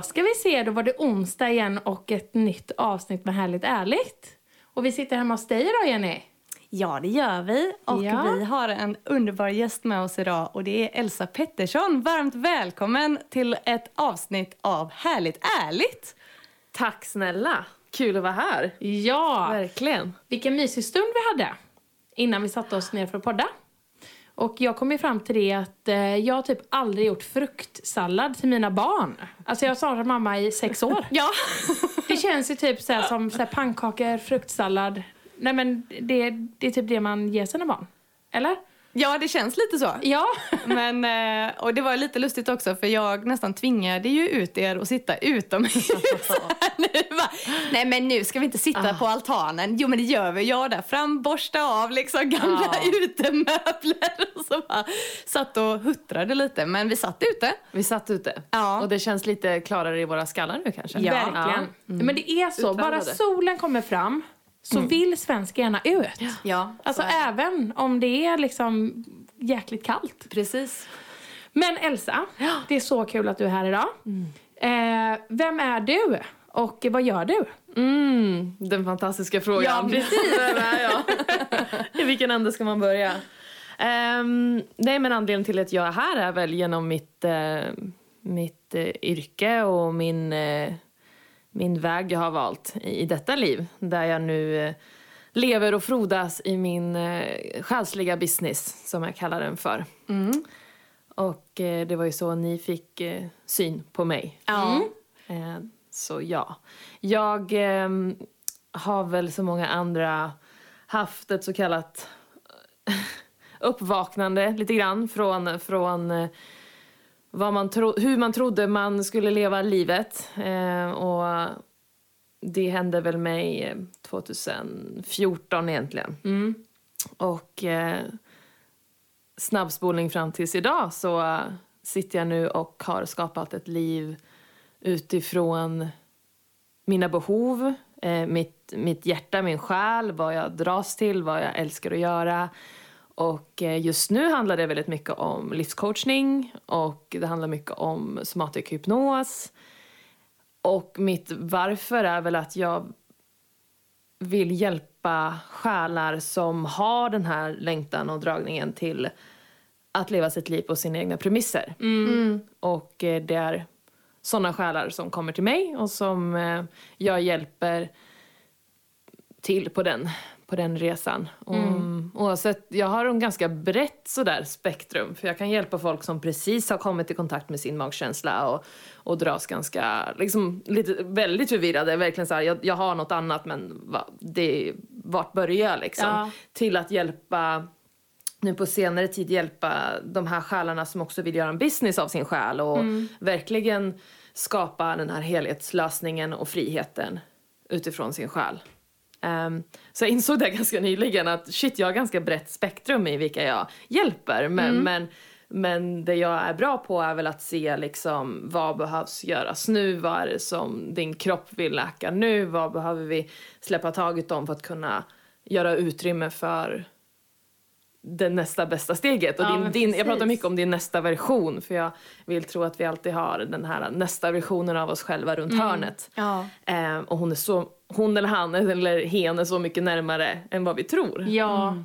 Då ska vi se, då var det onsdag igen och ett nytt avsnitt med Härligt Ärligt. Och vi sitter hemma hos dig idag Jenny. Ja, det gör vi. Och Ja. vi har en underbar gäst med oss idag och det är Elsa Pettersson. Varmt välkommen till ett avsnitt av Härligt Ärligt. Tack snälla. Kul att vara här. Ja, Verkligen. vilken mysig stund vi hade innan vi satte oss ner för att podda. Och jag kom ju fram till det att eh, jag har typ aldrig gjort fruktsallad till mina barn. Alltså jag har mamma i sex år. Ja. Det känns ju typ så som så pannkakor, fruktsallad. Nej men det, det är typ det man ger sina barn. Eller? Ja, det känns lite så. Ja. Men, eh, och det var lite lustigt också för jag nästan tvingade ju ut er att sitta utomhus. Bara, Nej men nu ska vi inte sitta på altanen. Jo men det gör vi. Jag där fram, borsta av liksom gamla Ja. utemöbler. Och så bara satt och huttrade lite. Men vi satt ute. Vi satt ute. Ja. Och det känns lite klarare i våra skallar nu kanske. Ja. Verkligen. Men det är så, bara Utvandrade. solen kommer fram så vill svensk gärna ut. Ja, Alltså även om det är liksom jäkligt kallt. precis. Men Elsa, det är så kul att du är här idag. Eh, vem är du och vad gör du? Mm, den fantastiska frågan. Ja, precis. Vem är jag? I vilken ände ska man börja? Um, nej, men anledningen till att jag är här är väl genom mitt, eh, mitt eh, yrke och min, eh, min väg jag har valt i, i detta liv. Där jag nu eh, lever och frodas i min eh, själsliga business, som jag kallar den för. Och eh, det var ju så ni fick eh, syn på mig. Eh, så ja. Jag ehm, har väl som många andra haft ett så kallat uppvaknande lite grann från, från vad man tro, hur man trodde man skulle leva livet. Eh, och det hände väl mig eh, 2014 egentligen. Och eh, snabbspolning fram tills idag så eh, sitter jag nu och har skapat ett liv utifrån mina behov, eh, mitt, mitt hjärta, min själ, vad jag dras till, vad jag älskar att göra. Och eh, just nu handlar det väldigt mycket om livscoachning och det handlar mycket om somatic hypnos. Och mitt varför är väl att jag vill hjälpa själar som har den här längtan och dragningen till att leva sitt liv på sina egna premisser. Och eh, det är sådana själar som kommer till mig och som eh, jag hjälper till på den, på den resan. Och, Oavsett, jag har en ganska brett sådär spektrum för jag kan hjälpa folk som precis har kommit i kontakt med sin magkänsla och, och dras ganska, liksom lite väldigt förvirrade, verkligen såhär, jag, jag har något annat men va, det, vart börjar jag liksom? Ja. Till att hjälpa nu på senare tid hjälpa de här själarna som också vill göra en business av sin själ och verkligen skapa den här helhetslösningen och friheten utifrån sin själ. Ehm, så jag insåg det ganska nyligen att shit, jag har ganska brett spektrum i vilka jag hjälper. Men, men, men det jag är bra på är väl att se liksom vad behövs göras nu, vad är det som din kropp vill läka nu, vad behöver vi släppa taget om för att kunna göra utrymme för det nästa bästa steget. Och Ja, din, din, jag pratar mycket om din nästa version för jag vill tro att vi alltid har den här nästa versionen av oss själva runt hörnet. Ja. Eh, och hon är så, hon eller han eller hen är så mycket närmare än vad vi tror. Ja.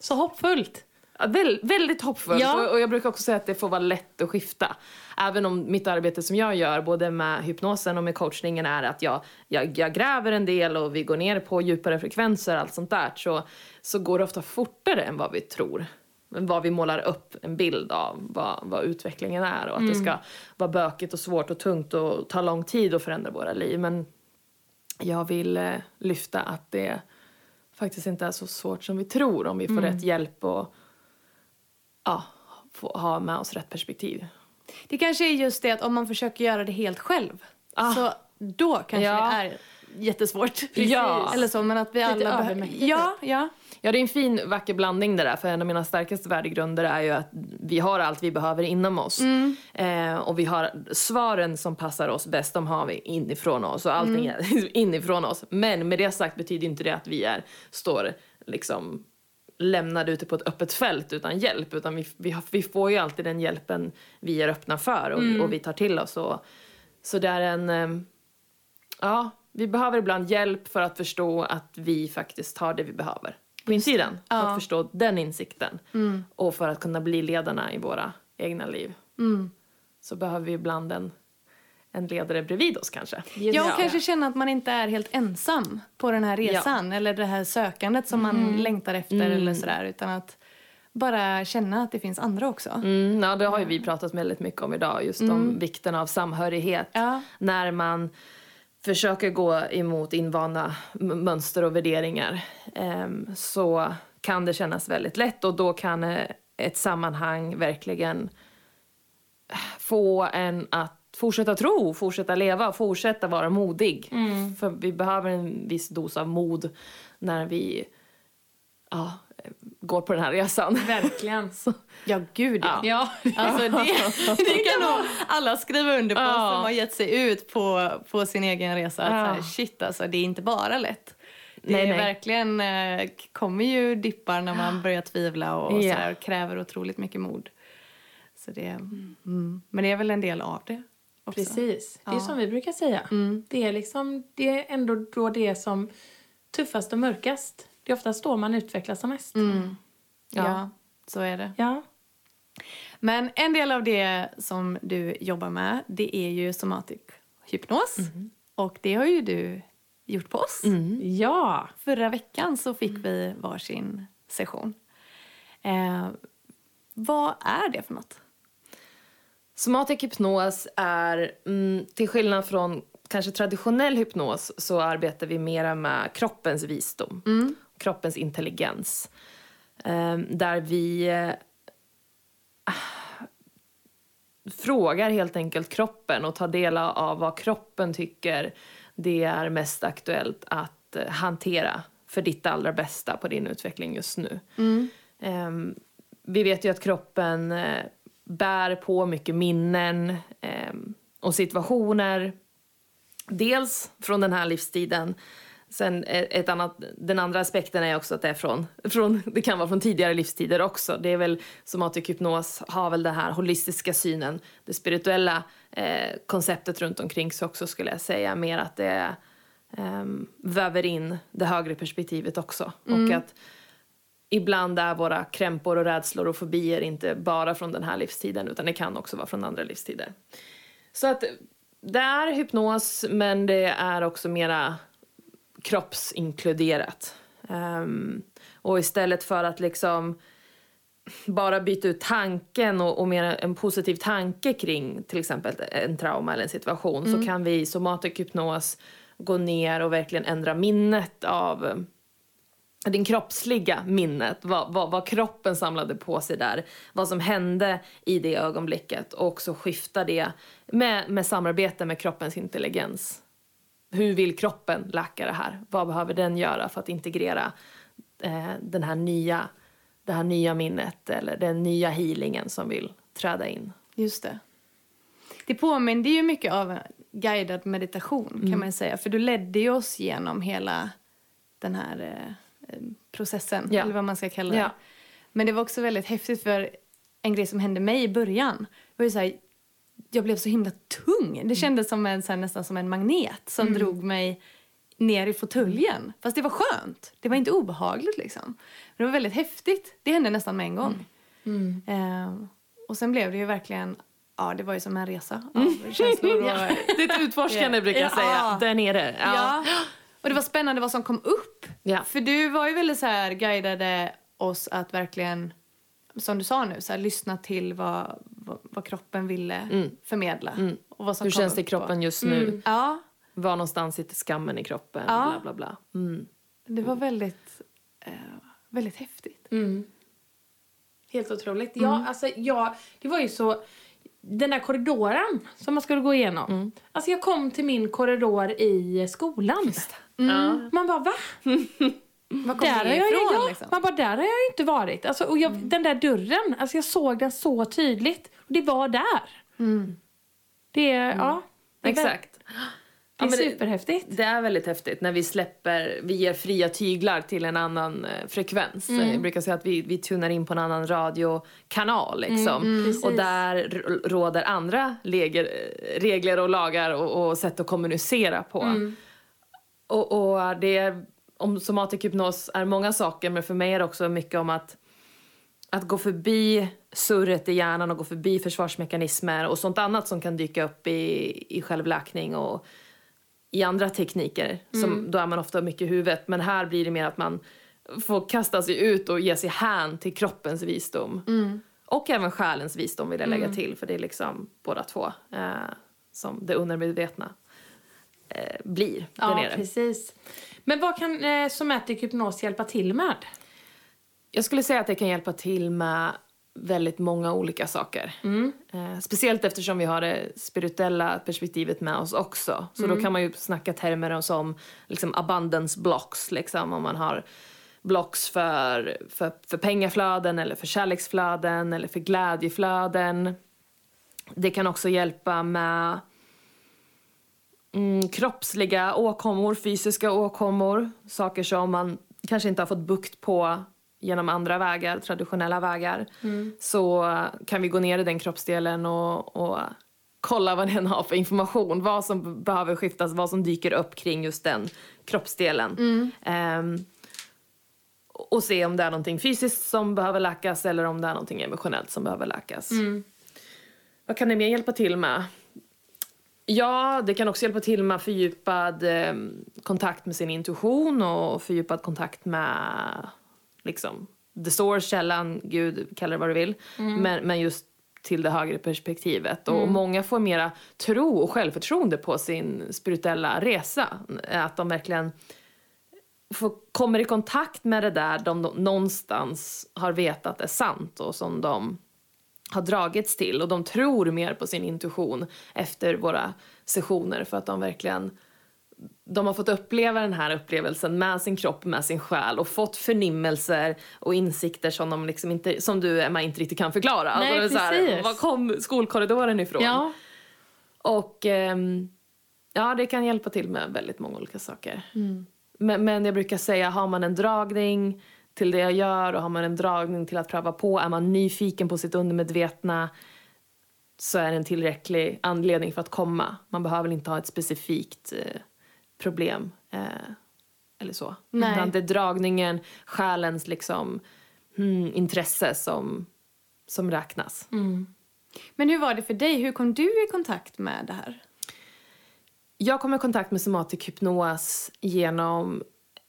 Så hoppfullt. Väl, väldigt hoppfullt. Ja. Och, och jag brukar också säga att det får vara lätt att skifta. Även om mitt arbete som jag gör, både med hypnosen och med coachningen, är att jag, jag, jag gräver en del och vi går ner på djupare frekvenser och allt sånt där, så, så går det ofta fortare än vad vi tror. Men vad vi målar upp en bild av vad, vad utvecklingen är och att det ska vara bökigt och svårt och tungt och ta lång tid att förändra våra liv. Men jag vill eh, lyfta att det faktiskt inte är så svårt som vi tror om vi får rätt hjälp och ja, få ha med oss rätt perspektiv. Det kanske är just det att om man försöker göra det helt själv Ah. så då kanske Ja. det är jättesvårt. Ja. Eller så, men att vi alla behöver... Ja, ja. Ja, det är en fin, vacker blandning det där. För en av mina starkaste värdegrunder är ju att vi har allt vi behöver inom oss. Eh, och vi har svaren som passar oss bäst, de har vi inifrån oss. Och allting är inifrån oss. Men med det sagt betyder inte det att vi är, står liksom lämnade ute på ett öppet fält utan hjälp. Utan vi, vi, vi får ju alltid den hjälpen vi är öppna för och, och vi tar till oss. Och, så det är en... Eh, ja, vi behöver ibland hjälp för att förstå att vi faktiskt har det vi behöver på insidan. För att förstå den insikten. Och för att kunna bli ledarna i våra egna liv. Så behöver vi ibland en, en ledare bredvid oss kanske. Ja, och kanske känna att man inte är helt ensam på den här resan eller det här sökandet som man längtar efter eller sådär utan att bara känna att det finns andra också. Mm, ja, det har ju vi pratat väldigt mycket om idag. Just om vikten av samhörighet. Ja. När man försöker gå emot invanda mönster och värderingar ehm, så kan det kännas väldigt lätt och då kan eh, ett sammanhang verkligen få en att fortsätta tro, fortsätta leva, fortsätta vara modig. För vi behöver en viss dos av mod när vi ja, går på den här resan. Verkligen. Ja, gud ja. Ja. Alltså det, det kan nog alla skriva under på Ja. som har gett sig ut på, på sin egen resa. Att Ja. så här, shit alltså, det är inte bara lätt. Det Nej, är nej. verkligen, eh, kommer ju dippar när man börjar tvivla och, och Ja. sådär, och kräver otroligt mycket mod. Så det, mm. Men det är väl en del av det också. Precis. Det är som vi brukar säga. Det, är liksom, det är ändå då det är som tuffast och mörkast. Det är oftast då man utvecklas som mest. Ja. Ja. så är det. Ja. Men en del av det som du jobbar med, det är ju somatic hypnos. Och det har ju du gjort på oss. Ja. Förra veckan så fick vi varsin session. Eh, vad är det för något? Somatic hypnos är, mm, till skillnad från kanske traditionell hypnos, så arbetar vi mera med kroppens visdom, kroppens intelligens. Ehm, där vi eh, frågar helt enkelt kroppen och tar del av vad kroppen tycker det är mest aktuellt att eh, hantera för ditt allra bästa på din utveckling just nu. Ehm, vi vet ju att kroppen eh, bär på mycket minnen ehm, och situationer. Dels från den här livstiden. Sen eh, ett annat, den andra aspekten är också att det är från, från, det kan vara från tidigare livstider också. Det är väl somatic hypnos har väl den här holistiska synen, det spirituella eh, konceptet runt omkring sig också skulle jag säga. Mer att det ehm, väver in det högre perspektivet också. Och att ibland är våra krämpor och rädslor och fobier inte bara från den här livstiden utan det kan också vara från andra livstider. Så att det är hypnos men det är också mera kroppsinkluderat. Ehm, och istället för att liksom bara byta ut tanken och, och mer en positiv tanke kring till exempel en trauma eller en situation så kan vi i somatic hypnos gå ner och verkligen ändra minnet av din kroppsliga minnet, vad, vad, vad kroppen samlade på sig där, vad som hände i det ögonblicket och också skifta det med, med samarbete med kroppens intelligens. Hur vill kroppen läka det här? Vad behöver den göra för att integrera eh, den här nya, det här nya minnet eller den nya healingen som vill träda in? Just det. Det påminner ju mycket av guidad meditation kan man ju säga. För du ledde ju oss genom hela den här eh, processen, Ja. eller vad man ska kalla det. Ja. Men det var också väldigt häftigt för en grej som hände mig i början var ju så här, jag blev så himla tung. Det kändes som en, så här, nästan som en magnet som drog mig ner i fåtöljen. Fast det var skönt. Det var inte obehagligt liksom. Men det var väldigt häftigt. Det hände nästan med en gång. Eh, och sen blev det ju verkligen, ja det var ju som en resa av känslor och... Det är ett utforskande brukar jag Ja. säga, där nere. Ja. Och det var spännande vad som kom upp. Ja. För du var ju väldigt så här, guidade oss att verkligen, som du sa nu, så här, lyssna till vad, vad, vad kroppen ville förmedla. Och vad som Hur kom känns det i kroppen och- just nu? Ja. Var någonstans sitter skammen i kroppen? Ja. Bla, bla, bla. Mm. Det var väldigt, eh, väldigt häftigt. Mm. Helt otroligt. Ja, alltså, ja, det var ju så... Den där korridoren som man skulle gå igenom. Alltså jag kom till min korridor i skolan. Ja. Man bara, va? Var kom Där det jag, ifrån? ja, liksom? Man bara, där har jag inte varit. Alltså, och jag, Den där dörren, alltså jag såg den så tydligt. Det var där. Det är, ja. Det är, Exakt. Det är Ja, men det- superhäftigt. Det är väldigt häftigt när vi släpper, vi ger fria tyglar till en annan eh, frekvens. Mm. Jag brukar säga att vi, vi tunar in på en annan radiokanal liksom. Mm, precis. och där råder andra leger, regler och lagar och, och sätt att kommunicera på. Mm. Och, och det är, om somatic hypnos är många saker men för mig är det också mycket om att att gå förbi surret i hjärnan och gå förbi försvarsmekanismer och sånt annat som kan dyka upp i, i självläkning och i andra tekniker. Som, Då är man ofta mycket i huvudet. Men här blir det mer att man får kasta sig ut och ge sig hän till kroppens visdom. Och även själens visdom vill jag lägga till. För det är liksom båda två eh, som det undermedvetna eh, blir där Ja, nere. precis. Men vad kan eh, somatic hypnos hjälpa till med? Jag skulle säga att det kan hjälpa till med väldigt många olika saker. Eh, speciellt eftersom vi har det spirituella perspektivet med oss också. Så då kan man ju snacka termer som liksom abundance blocks, liksom om man har blocks för, för, för pengaflöden eller för kärleksflöden eller för glädjeflöden. Det kan också hjälpa med mm, kroppsliga åkommor, fysiska åkommor. Saker som man kanske inte har fått bukt på genom andra vägar, traditionella vägar. Så kan vi gå ner i den kroppsdelen och, och kolla vad den har för information. Vad som behöver skiftas, vad som dyker upp kring just den kroppsdelen. Ehm, och se om det är någonting fysiskt som behöver läkas eller om det är någonting emotionellt som behöver läkas. Vad kan det mer hjälpa till med? Ja, det kan också hjälpa till med fördjupad eh, kontakt med sin intuition och fördjupad kontakt med liksom, the source, källan, Gud, kalla det vad du vill. Men, men just till det högre perspektivet. Och många får mera tro och självförtroende på sin spirituella resa. Att de verkligen får, kommer i kontakt med det där de nå- någonstans har vetat är sant och som de har dragits till och de tror mer på sin intuition efter våra sessioner för att de verkligen de har fått uppleva den här upplevelsen med sin kropp, med sin själ och fått förnimmelser och insikter som, de liksom inte, som du, Emma, inte riktigt kan förklara. Nej, det är så här, precis. var kom skolkorridoren ifrån? Ja. Och ehm, ja, det kan hjälpa till med väldigt många olika saker. Men, men jag brukar säga, har man en dragning till det jag gör och har man en dragning till att pröva på, är man nyfiken på sitt undermedvetna så är det en tillräcklig anledning för att komma. Man behöver inte ha ett specifikt eh, problem eh, eller så. Nej. Utan det är dragningen, själens liksom, mm, intresse som, som räknas. Men hur var det för dig? Hur kom du i kontakt med det här? Jag kom i kontakt med somatic hypnos genom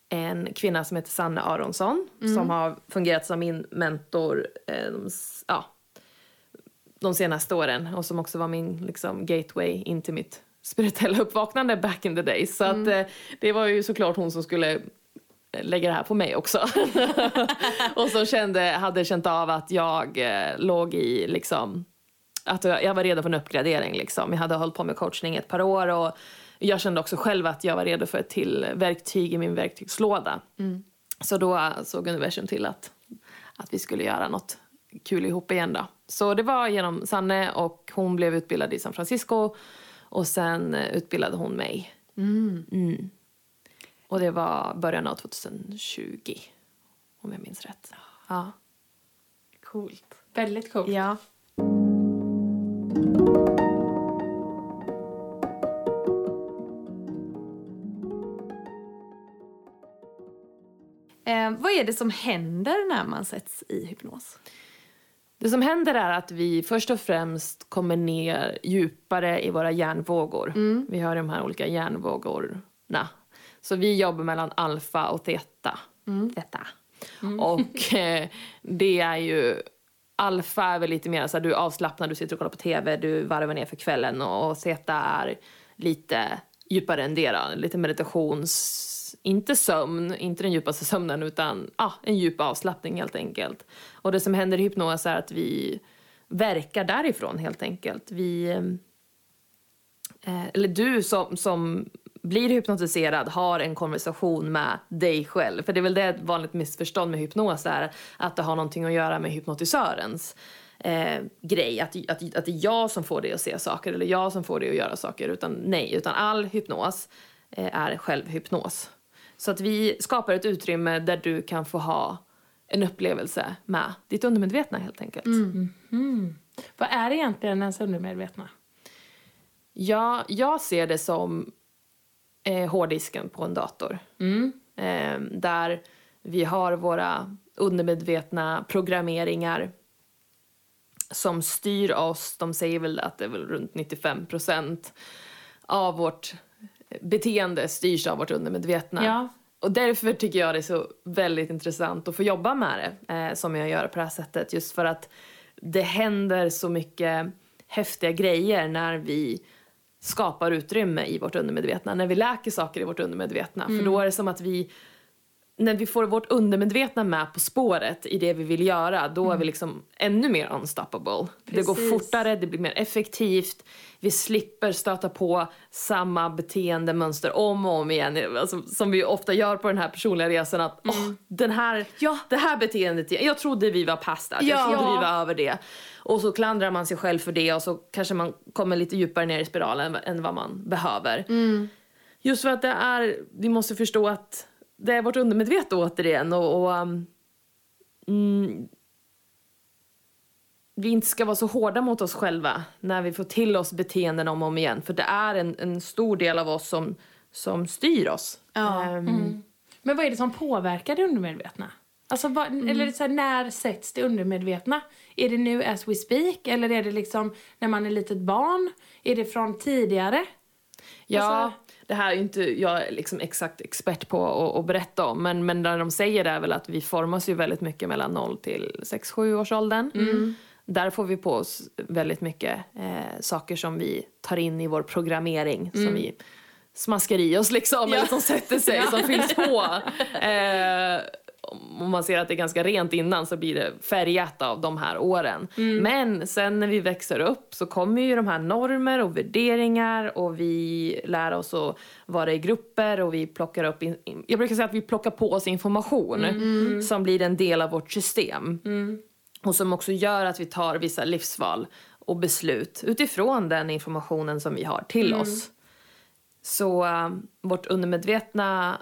en kvinna som heter Sanne Aronsson som har fungerat som min mentor eh, de, ja, de senaste åren och som också var min liksom, gateway in till mitt spirituella uppvaknande back in the days. Så att, eh, det var ju såklart hon som skulle eh, lägga det här på mig också. och som kände, hade känt av att jag eh, låg i liksom att jag jag var redo för en uppgradering. Liksom. Jag hade hållit på med coachning ett par år och jag kände också själv att jag var redo för ett till verktyg i min verktygslåda. Så då såg universum till att, att vi skulle göra något kul ihop igen. Då. Så det var genom Sanne och hon blev utbildad i San Francisco och sen eh, utbildade hon mig. Mm. Och det var början av 2020 om jag minns rätt. Ja. Coolt. Väldigt coolt. Ja. Eh, vad är det som händer när man sätts i hypnos? Det som händer är att vi först och främst kommer ner djupare i våra hjärnvågor. Vi har de här olika hjärnvågorna. Så vi jobbar mellan alfa och theta. theta. Och eh, det är ju... Alfa är väl lite mer så här, du är avslappnad, du sitter och kollar på tv, du varvar ner för kvällen. Och, och theta är lite djupare än det då. Lite meditations... Inte sömn, inte den djupaste sömnen utan ah, en djup avslappning helt enkelt. Och det som händer i hypnos är att vi verkar därifrån helt enkelt. Vi... Eh, eller du som, som blir hypnotiserad har en konversation med dig själv. För det är väl det ett vanligt missförstånd med hypnos är att det har någonting att göra med hypnotisörens eh, grej. Att, att, att det är jag som får dig att se saker eller jag som får dig att göra saker. Utan nej, utan all hypnos eh, är självhypnos. Så att vi skapar ett utrymme där du kan få ha en upplevelse med ditt undermedvetna helt enkelt. Mm. Vad är egentligen ens undermedvetna? Ja, jag ser det som eh, hårddisken på en dator. Eh, där vi har våra undermedvetna programmeringar som styr oss. De säger väl att det är väl runt 95 procent av vårt beteende styrs av vårt undermedvetna. Ja. Och därför tycker jag det är så väldigt intressant att få jobba med det eh, som jag gör på det här sättet. Just för att det händer så mycket häftiga grejer när vi skapar utrymme i vårt undermedvetna. När vi läker saker i vårt undermedvetna. För då är det som att vi när vi får vårt undermedvetna med på spåret i det vi vill göra, då är vi liksom ännu mer unstoppable. Det går Precis. fortare, det blir mer effektivt, vi slipper stöta på samma beteendemönster om och om igen. Alltså, som vi ofta gör på den här personliga resan att åh, den här, Ja. det här beteendet, jag trodde vi var past jag Ja. trodde vi var över det. Och så klandrar man sig själv för det och så kanske man kommer lite djupare ner i spiralen än vad man behöver. Just för att det är, vi måste förstå att det är vårt undermedvetna återigen och, och um, mm, vi inte ska vara så hårda mot oss själva när vi får till oss beteenden om och om igen. För det är en, en stor del av oss som, som styr oss. Ja. Ehm, Men vad är det som påverkar det undermedvetna? Alltså, vad, Eller så här, när sätts det undermedvetna? Är det nu as we speak? Eller är det liksom när man är litet barn? Är det från tidigare? Ja, Alltså- det här är inte jag är liksom exakt expert på att, berätta om. Men, men det de säger är väl att vi formas ju väldigt mycket mellan 0 till 6-7 års åldern. Där får vi på oss väldigt mycket eh, saker som vi tar in i vår programmering. Som vi smaskar i oss liksom, eller som sätter sig, som fylls på. Eh, om man ser att det är ganska rent innan så blir det färgat av de här åren. Men sen när vi växer upp så kommer ju de här normer och värderingar och vi lär oss att vara i grupper och vi plockar upp, in, jag brukar säga att vi plockar på oss information som blir en del av vårt system. Och som också gör att vi tar vissa livsval och beslut utifrån den informationen som vi har till oss. Så äh, vårt undermedvetna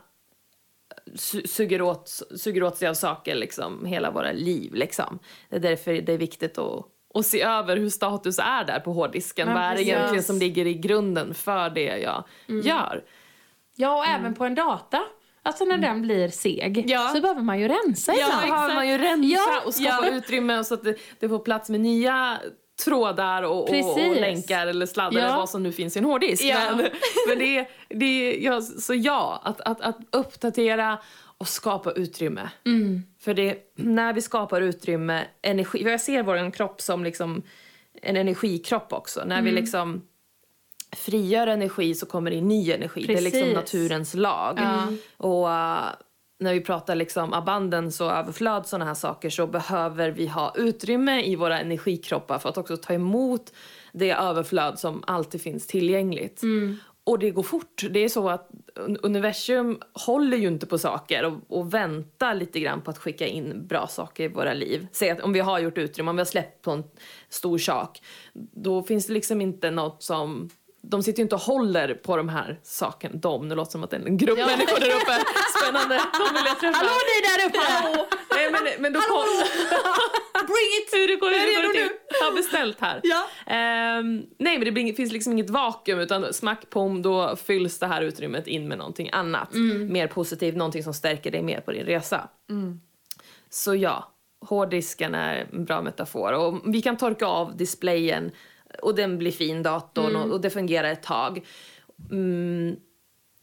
su- suger åt, suger åt sig av saker liksom hela våra liv. Liksom. Det är därför det är viktigt att, att se över hur status är där på hårddisken. Ja, Vad är det egentligen som ligger i grunden för det jag gör? Ja, och även på en data. Alltså när den blir seg Ja. så behöver man ju rensa Ja, ibland. behöver man ju rensa Ja, och skapa ja. utrymme så att det, det får plats med nya trådar och, och, och länkar eller sladdar Ja. eller vad som nu finns i en hårddisk. Ja. Men, men det, det, ja, så ja, att, att, att uppdatera och skapa utrymme. För det, när vi skapar utrymme, energi, jag ser vår kropp som liksom en energikropp också. När vi liksom frigör energi så kommer det in ny energi. Det är liksom Precis. naturens lag. Och uh, när vi pratar liksom abundance och överflöd sådana här saker så behöver vi ha utrymme i våra energikroppar för att också ta emot det överflöd som alltid finns tillgängligt. Och det går fort. Det är så att un- universum håller ju inte på saker och, och väntar lite grann på att skicka in bra saker i våra liv. Säg att om vi har gjort utrymme, om vi har släppt på en stor sak, då finns det liksom inte något som de sitter ju inte och håller på de här sakerna. De, nu låter det som att det är en grupp människor där uppe. Spännande, de vill jag träffa. Hallå ni där uppe! Hallå! Nej men, men då kom... Bring it! Hur det går, hur går det nu. till? Jag har beställt här. Ja. Ehm, nej men det blir, finns liksom inget vakuum utan smack pom då fylls det här utrymmet in med någonting annat. Mer positivt, någonting som stärker dig mer på din resa. Så ja, hårddisken är en bra metafor. Och vi kan torka av displayen och den blir fin datorn och, och det fungerar ett tag. Mm,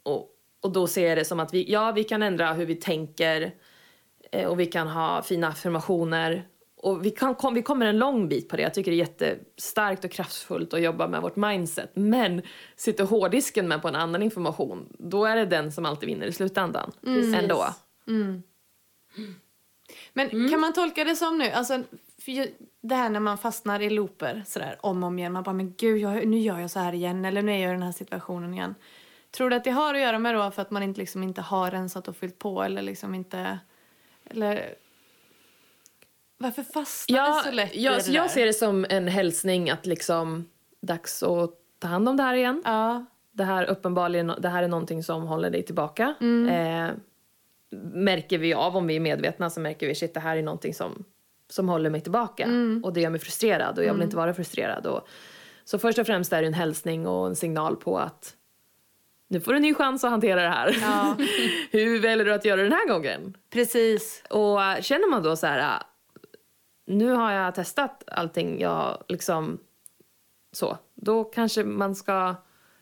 och, och då ser jag det som att vi, ja, vi kan ändra hur vi tänker eh, och vi kan ha fina affirmationer och vi, kan, kom, vi kommer en lång bit på det. Jag tycker det är jättestarkt och kraftfullt att jobba med vårt mindset. Men sitter hårddisken med på en annan information, då är det den som alltid vinner i slutändan. Ändå. Men kan man tolka det som nu, alltså för det här när man fastnar i looper sådär om och om igen. Man bara, men gud, jag, nu gör jag så här igen. Eller nu är jag i den här situationen igen. Tror du att det har att göra med då för att man inte, liksom, inte har rensat och fyllt på eller liksom inte... Eller... Varför fastnar Ja, det så lätt jag, i det jag där? ser det som en hälsning att liksom dags att ta hand om det här igen. Ja. Det här uppenbarligen, det här är någonting som håller dig tillbaka. Mm. Eh, märker vi av, om vi är medvetna, så märker vi shit det här är någonting som, som håller mig tillbaka. Mm. Och det gör mig frustrerad och jag vill inte vara frustrerad. Och, så först och främst är det en hälsning och en signal på att nu får du en ny chans att hantera det här. Ja. Hur väljer du att göra den här gången? Precis. Och känner man då så här, nu har jag testat allting jag liksom så, då kanske man ska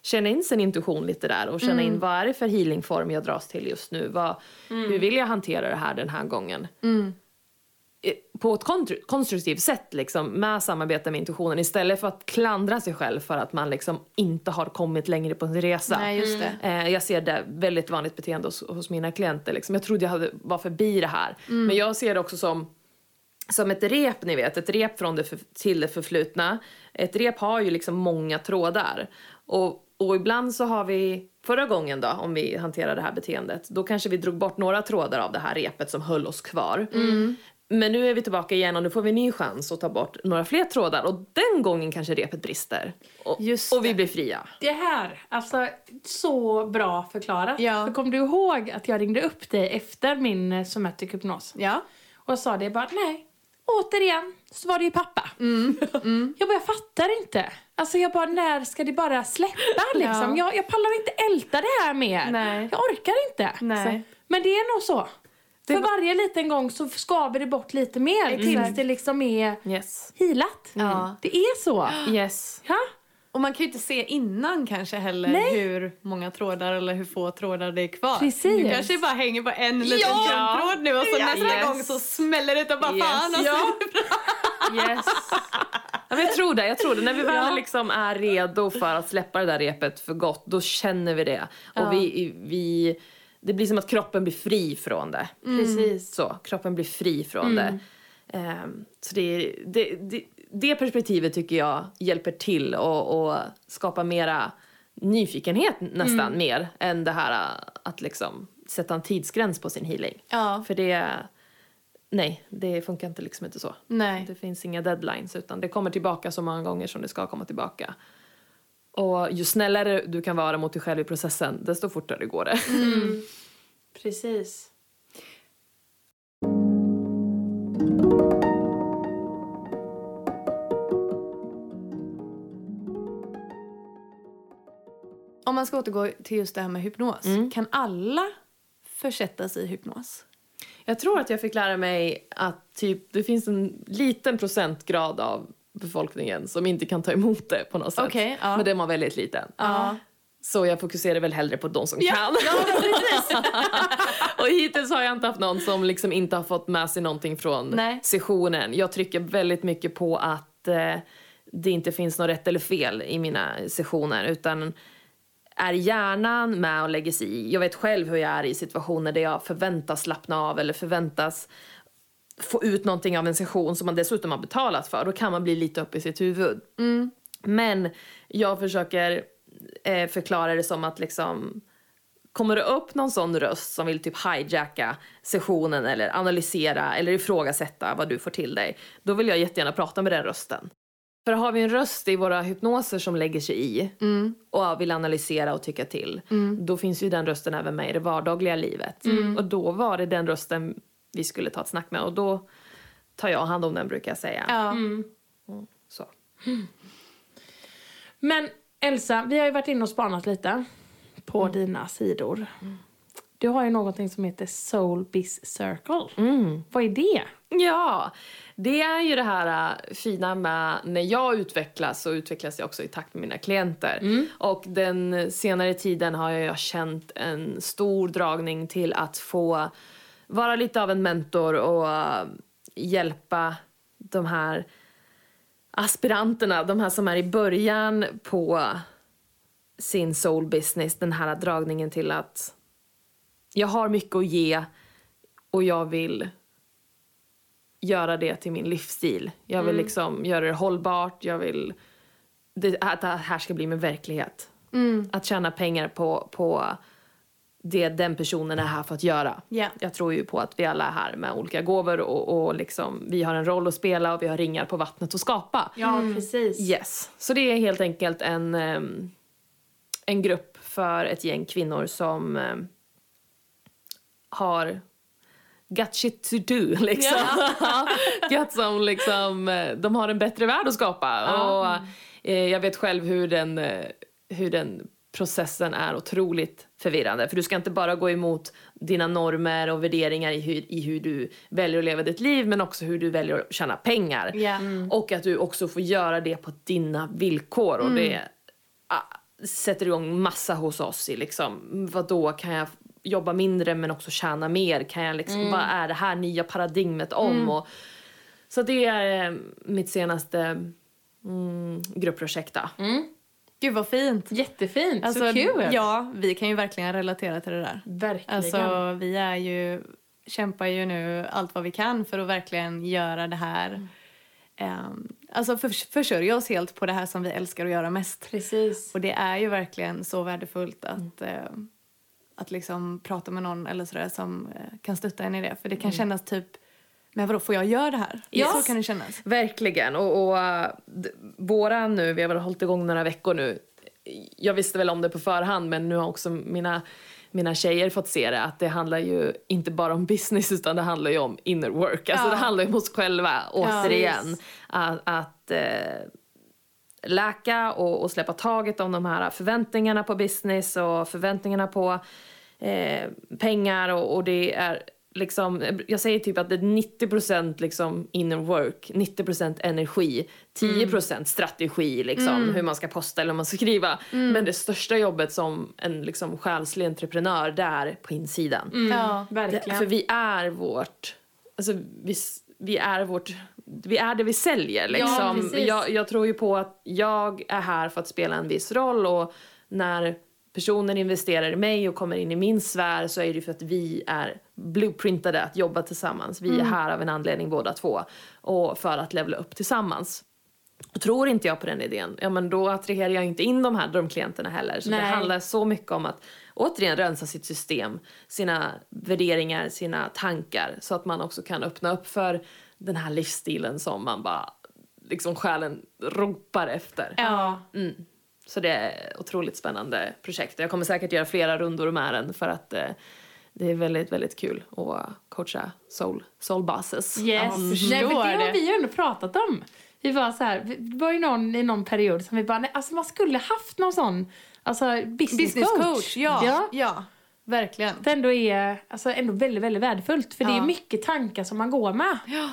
känna in sin intuition lite där och känna in vad är det för healingform jag dras till just nu? Vad, Hur vill jag hantera det här den här gången? Eh, På ett konstruktivt sätt liksom, med samarbete med intuitionen istället för att klandra sig själv för att man liksom inte har kommit längre på sin resa. Nej, just det. Eh, jag ser det väldigt vanligt beteende hos, hos mina klienter. Liksom. Jag trodde jag hade, var förbi det här. Men jag ser det också som, som ett rep, ni vet. Ett rep från det för, till det förflutna. Ett rep har ju liksom många trådar. Och, och ibland så har vi, förra gången då, om vi hanterar det här beteendet, då kanske vi drog bort några trådar av det här repet som höll oss kvar. Men nu är vi tillbaka igen och nu får vi en ny chans att ta bort några fler trådar och den gången kanske repet brister. Och, Just och vi blir fria. Det här, alltså så bra förklarat. Ja. För kom du ihåg att jag ringde upp dig efter min eh, somatic hypnos? Ja. Och sa det bara, nej, återigen så var det ju pappa. Jag bara, jag fattar inte. Alltså jag bara, när ska det bara släppa liksom? Ja. Jag, jag pallar inte älta det här mer. Nej. Jag orkar inte. Nej. Så, men det är nog så. För varje liten gång så skaver det bort lite mer Exakt. tills det liksom är Yes. healat. Ja. Det är så. Yes. Ja? Och man kan ju inte se innan kanske heller Nej. hur många trådar eller hur få trådar det är kvar. Precis. Du kanske bara hänger på en liten Ja. tråd nu och så Ja. nästa Yes. gång så smäller det och bara Yes. fan alltså. Ja. Yes. Ja, jag tror det. Jag tror det. När vi väl Ja. liksom är redo för att släppa det där repet för gott, då känner vi det. Ja. Och vi, vi, det blir som att kroppen blir fri från det. Precis. Så, kroppen blir fri från det. Ehm, så det, det, det, det perspektivet tycker jag hjälper till och, och skapa mera nyfikenhet nästan mer än det här äh, att liksom sätta en tidsgräns på sin healing. Ja. För det, nej, det funkar inte liksom inte så. Nej. Det finns inga deadlines utan det kommer tillbaka så många gånger som det ska komma tillbaka. Och ju snällare du kan vara mot dig själv i processen, desto fortare går det. Precis. Om man ska återgå till just det här med hypnos. Kan alla försättas i hypnos? Jag tror att jag fick lära mig att typ, det finns en liten procentgrad av befolkningen som inte kan ta emot det på något sätt. Okej, ja. Men den var väldigt liten. Ja. Så jag fokuserar väl hellre på de som Ja, kan. och hittills har jag inte haft någon som liksom inte har fått med sig någonting från Nej. sessionen. Jag trycker väldigt mycket på att eh, det inte finns något rätt eller fel i mina sessioner utan är hjärnan med och lägger sig i. Jag vet själv hur jag är i situationer där jag förväntas slappna av eller förväntas få ut någonting av en session som man dessutom har betalat för. Då kan man bli lite upp i sitt huvud. Men jag försöker eh, förklara det som att liksom Kommer det upp någon sån röst som vill typ hijacka sessionen eller analysera eller ifrågasätta vad du får till dig, då vill jag jättegärna prata med den rösten. För har vi en röst i våra hypnoser som lägger sig i och vill analysera och tycka till, då finns ju den rösten även med i det vardagliga livet. Och då var det den rösten vi skulle ta ett snack med och då tar jag hand om den brukar jag säga. Ja. Så. Men Elsa, vi har ju varit inne och spanat lite på dina sidor. Du har ju någonting som heter Soul Biz Circle. Vad är det? Ja, det är ju det här äh, fina med när jag utvecklas så utvecklas jag också i takt med mina klienter. Och den senare tiden har jag känt en stor dragning till att få vara lite av en mentor och äh, hjälpa de här aspiranterna, de här som är i början på sin soul business, den här dragningen till att jag har mycket att ge och jag vill göra det till min livsstil. Jag vill liksom göra det hållbart, jag vill det, att det här ska bli min verklighet. Att tjäna pengar på, på det den personen är här för att göra. Ja. Jag tror ju på att vi alla är här med olika gåvor och, och liksom, vi har en roll att spela och vi har ringar på vattnet att skapa. Ja, precis. Yes. Så det är helt enkelt en, ehm, en grupp för ett gäng kvinnor som ehm, har got shit to do liksom. got som liksom, eh, de har en bättre värld att skapa. Och eh, jag vet själv hur den, eh, hur den processen är otroligt förvirrande. För du ska inte bara gå emot dina normer och värderingar i hur, i hur du väljer att leva ditt liv men också hur du väljer att tjäna pengar. Ja. Och att du också får göra det på dina villkor. Och det ah, sätter igång massa hos oss i liksom, vad då kan jag jobba mindre men också tjäna mer? Kan jag liksom, Vad är det här nya paradigmet om? Och, så det är eh, mitt senaste mm, gruppprojekt. Då. Gud vad fint. Jättefint, Alltså, så kul. Ja, vi kan ju verkligen relatera till det där. Verkligen. Alltså vi är ju, kämpar ju nu allt vad vi kan för att verkligen göra det här. ehm, alltså för, försörja oss helt på det här som vi älskar att göra mest. Precis. Och det är ju verkligen så värdefullt att, eh, att liksom prata med någon eller sådär som eh, kan stötta en i det. För det kan kännas typ, men vadå får jag göra det här? Ja. Så kan det kännas. Verkligen. Och, och uh, våra nu, vi har väl hållit igång några veckor nu. Jag visste väl om det på förhand men nu har också mina, mina tjejer fått se det att det handlar ju inte bara om business utan det handlar ju om inner work. Alltså Ja. det handlar ju om oss själva återigen. visst. att att eh, läka och, och släppa taget om de här förväntningarna på business och förväntningarna på eh, pengar och, och det är liksom, jag säger typ att det är 90% liksom inner work, 90% energi, 10% strategi liksom, hur man ska posta eller hur man ska skriva. Men det största jobbet som en liksom själslig entreprenör, det är på insidan. Ja. Det, Verkligen. för vi är vårt, alltså vi, vi är vårt, vi är det vi säljer liksom. precis. jag, jag tror ju på att jag är här för att spela en viss roll och när personen investerar i mig och kommer in i min sfär så är det för att vi är blueprintade att jobba tillsammans. Vi är här av en anledning båda två och för att levla upp tillsammans. Och tror inte jag på den idén, ja men då attraherar jag inte in de här drömklienterna heller. Så det Nej. handlar så mycket om att återigen rensa sitt system, sina värderingar, sina tankar så att man också kan öppna upp för den här livsstilen som man bara, liksom själen ropar efter. Ja. Mm. Så det är otroligt spännande projekt. Jag kommer säkert göra flera rundor med den för att eh, det är väldigt, väldigt kul att coacha soul, soul bosses. Yes. Ja, Nej, för det har vi ju ändå pratat om. Vi var så här, det var ju någon i någon period som vi bara, nej, alltså man skulle haft någon sån alltså business, Business coach. coach, ja. ja. ja. Verkligen. Det ändå är alltså ändå väldigt, väldigt värdefullt. För det är Ja. mycket tankar som man går med. Ja.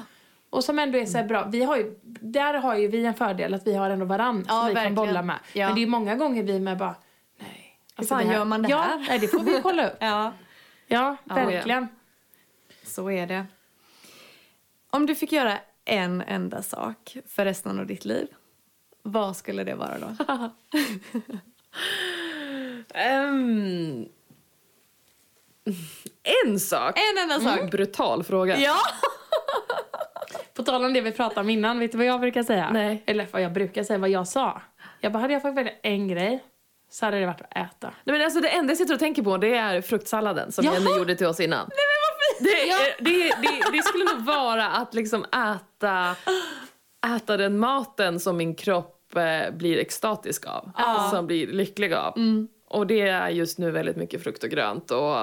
Och som ändå är så här bra. Vi har ju, där har ju vi en fördel att vi har ändå varann Ja, som vi verkligen. kan bolla med. Ja. Men det är många gånger vi med bara, nej. alltså fan gör man det ja, här? Nej, det får vi kolla upp. Ja. Ja, Ja, verkligen. Så är det. Om du fick göra en enda sak för resten av ditt liv, vad skulle det vara då? Ehm, en sak. En enda sak. Brutal fråga. Ja! På tal om det vi pratade om innan, vet du vad jag brukar säga? Nej. Eller vad jag brukar säga, vad jag sa. Jag bara, hade jag fått välja en grej så hade det varit att äta. Nej, men alltså, det enda jag sitter och tänker på det är fruktsalladen som Jaha. Jenny gjorde till oss innan. Nej, men vad det, är- det, det, det skulle nog vara att liksom äta, äta den maten som min kropp eh, blir extatisk av. Som blir lycklig av. Och det är just nu väldigt mycket frukt och grönt och,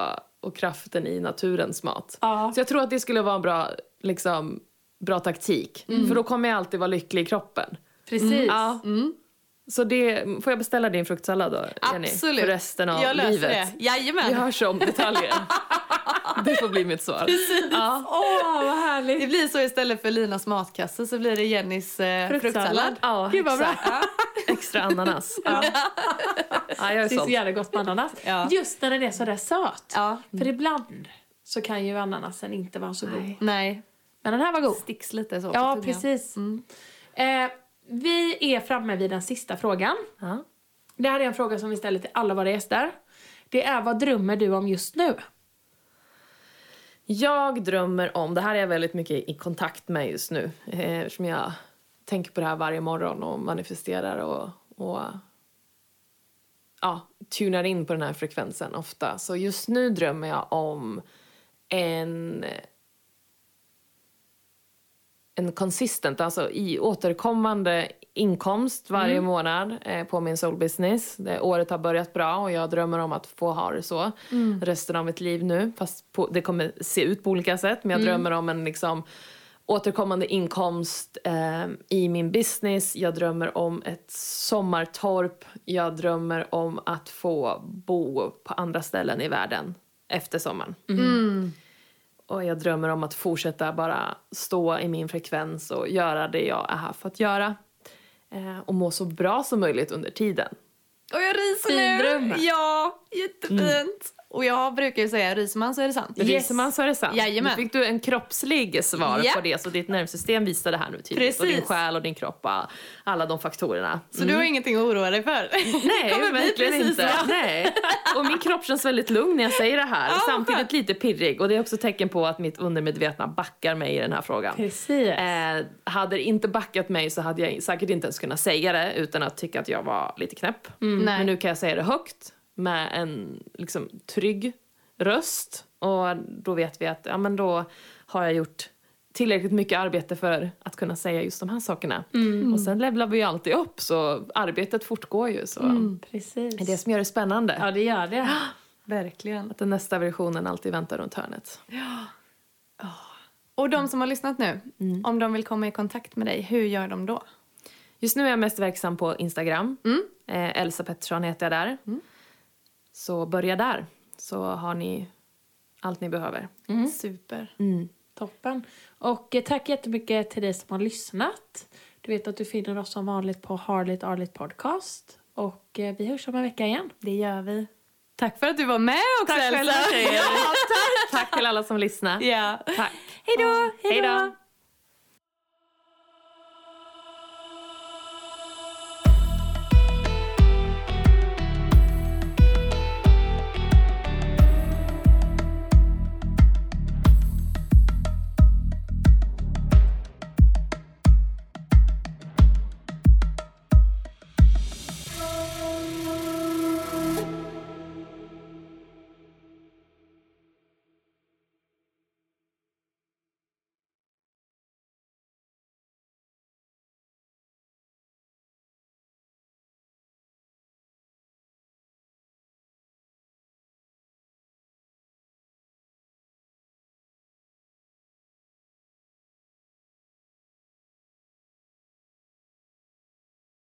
och kraften i naturens mat. Ja. Så jag tror att det skulle vara en bra, liksom, bra taktik. För då kommer jag alltid vara lycklig i kroppen. Precis. Ja. Så det, får jag beställa din fruktsallad då, Jenny? Absolut. För resten av jag löser livet. det. Vi Jajamän. hörs om detaljer. det får bli mitt svar. Ja. Åh, vad härligt. Det blir så istället för Linas matkasse så blir det Jennys eh, Fruktsallad. fruktsallad. Ja, Gud, vad bra. Extra ananas. Ja. Ja, jag är Det är så jävla gott med ananas. Ja. Just när den är så där söt. Ja. För ibland så kan ju ananasen inte vara så god. Nej. Men den här var god. Sticks lite så Ja, precis. Eh, vi är framme vid den sista frågan. Ja. Det här är en fråga som vi ställer till alla våra gäster. Det är vad drömmer du om just nu? Jag drömmer om, det här är jag väldigt mycket i kontakt med just nu eh, eftersom jag tänker på det här varje morgon och manifesterar och, och ja, tunar in på den här frekvensen ofta. Så just nu drömmer jag om en en consistent, alltså i återkommande inkomst varje månad eh, på min soul business. Det, året har börjat bra och jag drömmer om att få ha det så resten av mitt liv nu. Fast på, det kommer se ut på olika sätt men jag drömmer om en liksom återkommande inkomst eh, i min business. Jag drömmer om ett sommartorp. Jag drömmer om att få bo på andra ställen i världen efter sommaren. Och jag drömmer om att fortsätta bara stå i min frekvens och göra det jag är här för att göra. Eh, och må så bra som möjligt under tiden. Och jag ryser nu! dröm. Ja, jättefint! Och jag brukar ju säga, ryser man så är det sant. Yes. Ryser man så är det sant. Jajamän. Nu fick du en kroppslig svar Ja. på det så ditt nervsystem visar det här nu tydligt. Och din Precis. själ och din kropp och alla de faktorerna. Så du har ingenting att oroa dig för? Nej, kommer bli verkligen precis inte. så. Nej. Och min kropp känns väldigt lugn när jag säger det här. Ja, Samtidigt skönt. lite pirrig. Och det är också tecken på att mitt undermedvetna backar mig i den här frågan. Precis. Eh, hade det inte backat mig så hade jag säkert inte ens kunnat säga det utan att tycka att jag var lite knäpp. Nej. Men nu kan jag säga det högt med en liksom, trygg röst. Och då vet vi att ja, men då har jag gjort tillräckligt mycket arbete för att kunna säga just de här sakerna. Och sen levlar vi ju alltid upp så arbetet fortgår ju. Så Precis. det är det som gör det spännande. Ja, det gör det. Verkligen. Att den nästa versionen alltid väntar runt hörnet. Och de som har lyssnat nu, om de vill komma i kontakt med dig, hur gör de då? Just nu är jag mest verksam på Instagram. Eh, Elsa Pettersson heter jag där. Så börja där, så har ni allt ni behöver. Super. Toppen. Och eh, tack jättemycket till dig som har lyssnat. Du vet att du finner oss som vanligt på Harligt Arligt Podcast. Och eh, vi hörs om en vecka igen. Det gör vi. Tack för att du var med också Tack Elsa! Ja, tack! Tack till alla som lyssnar. Ja. Tack. Hej då! Hej då!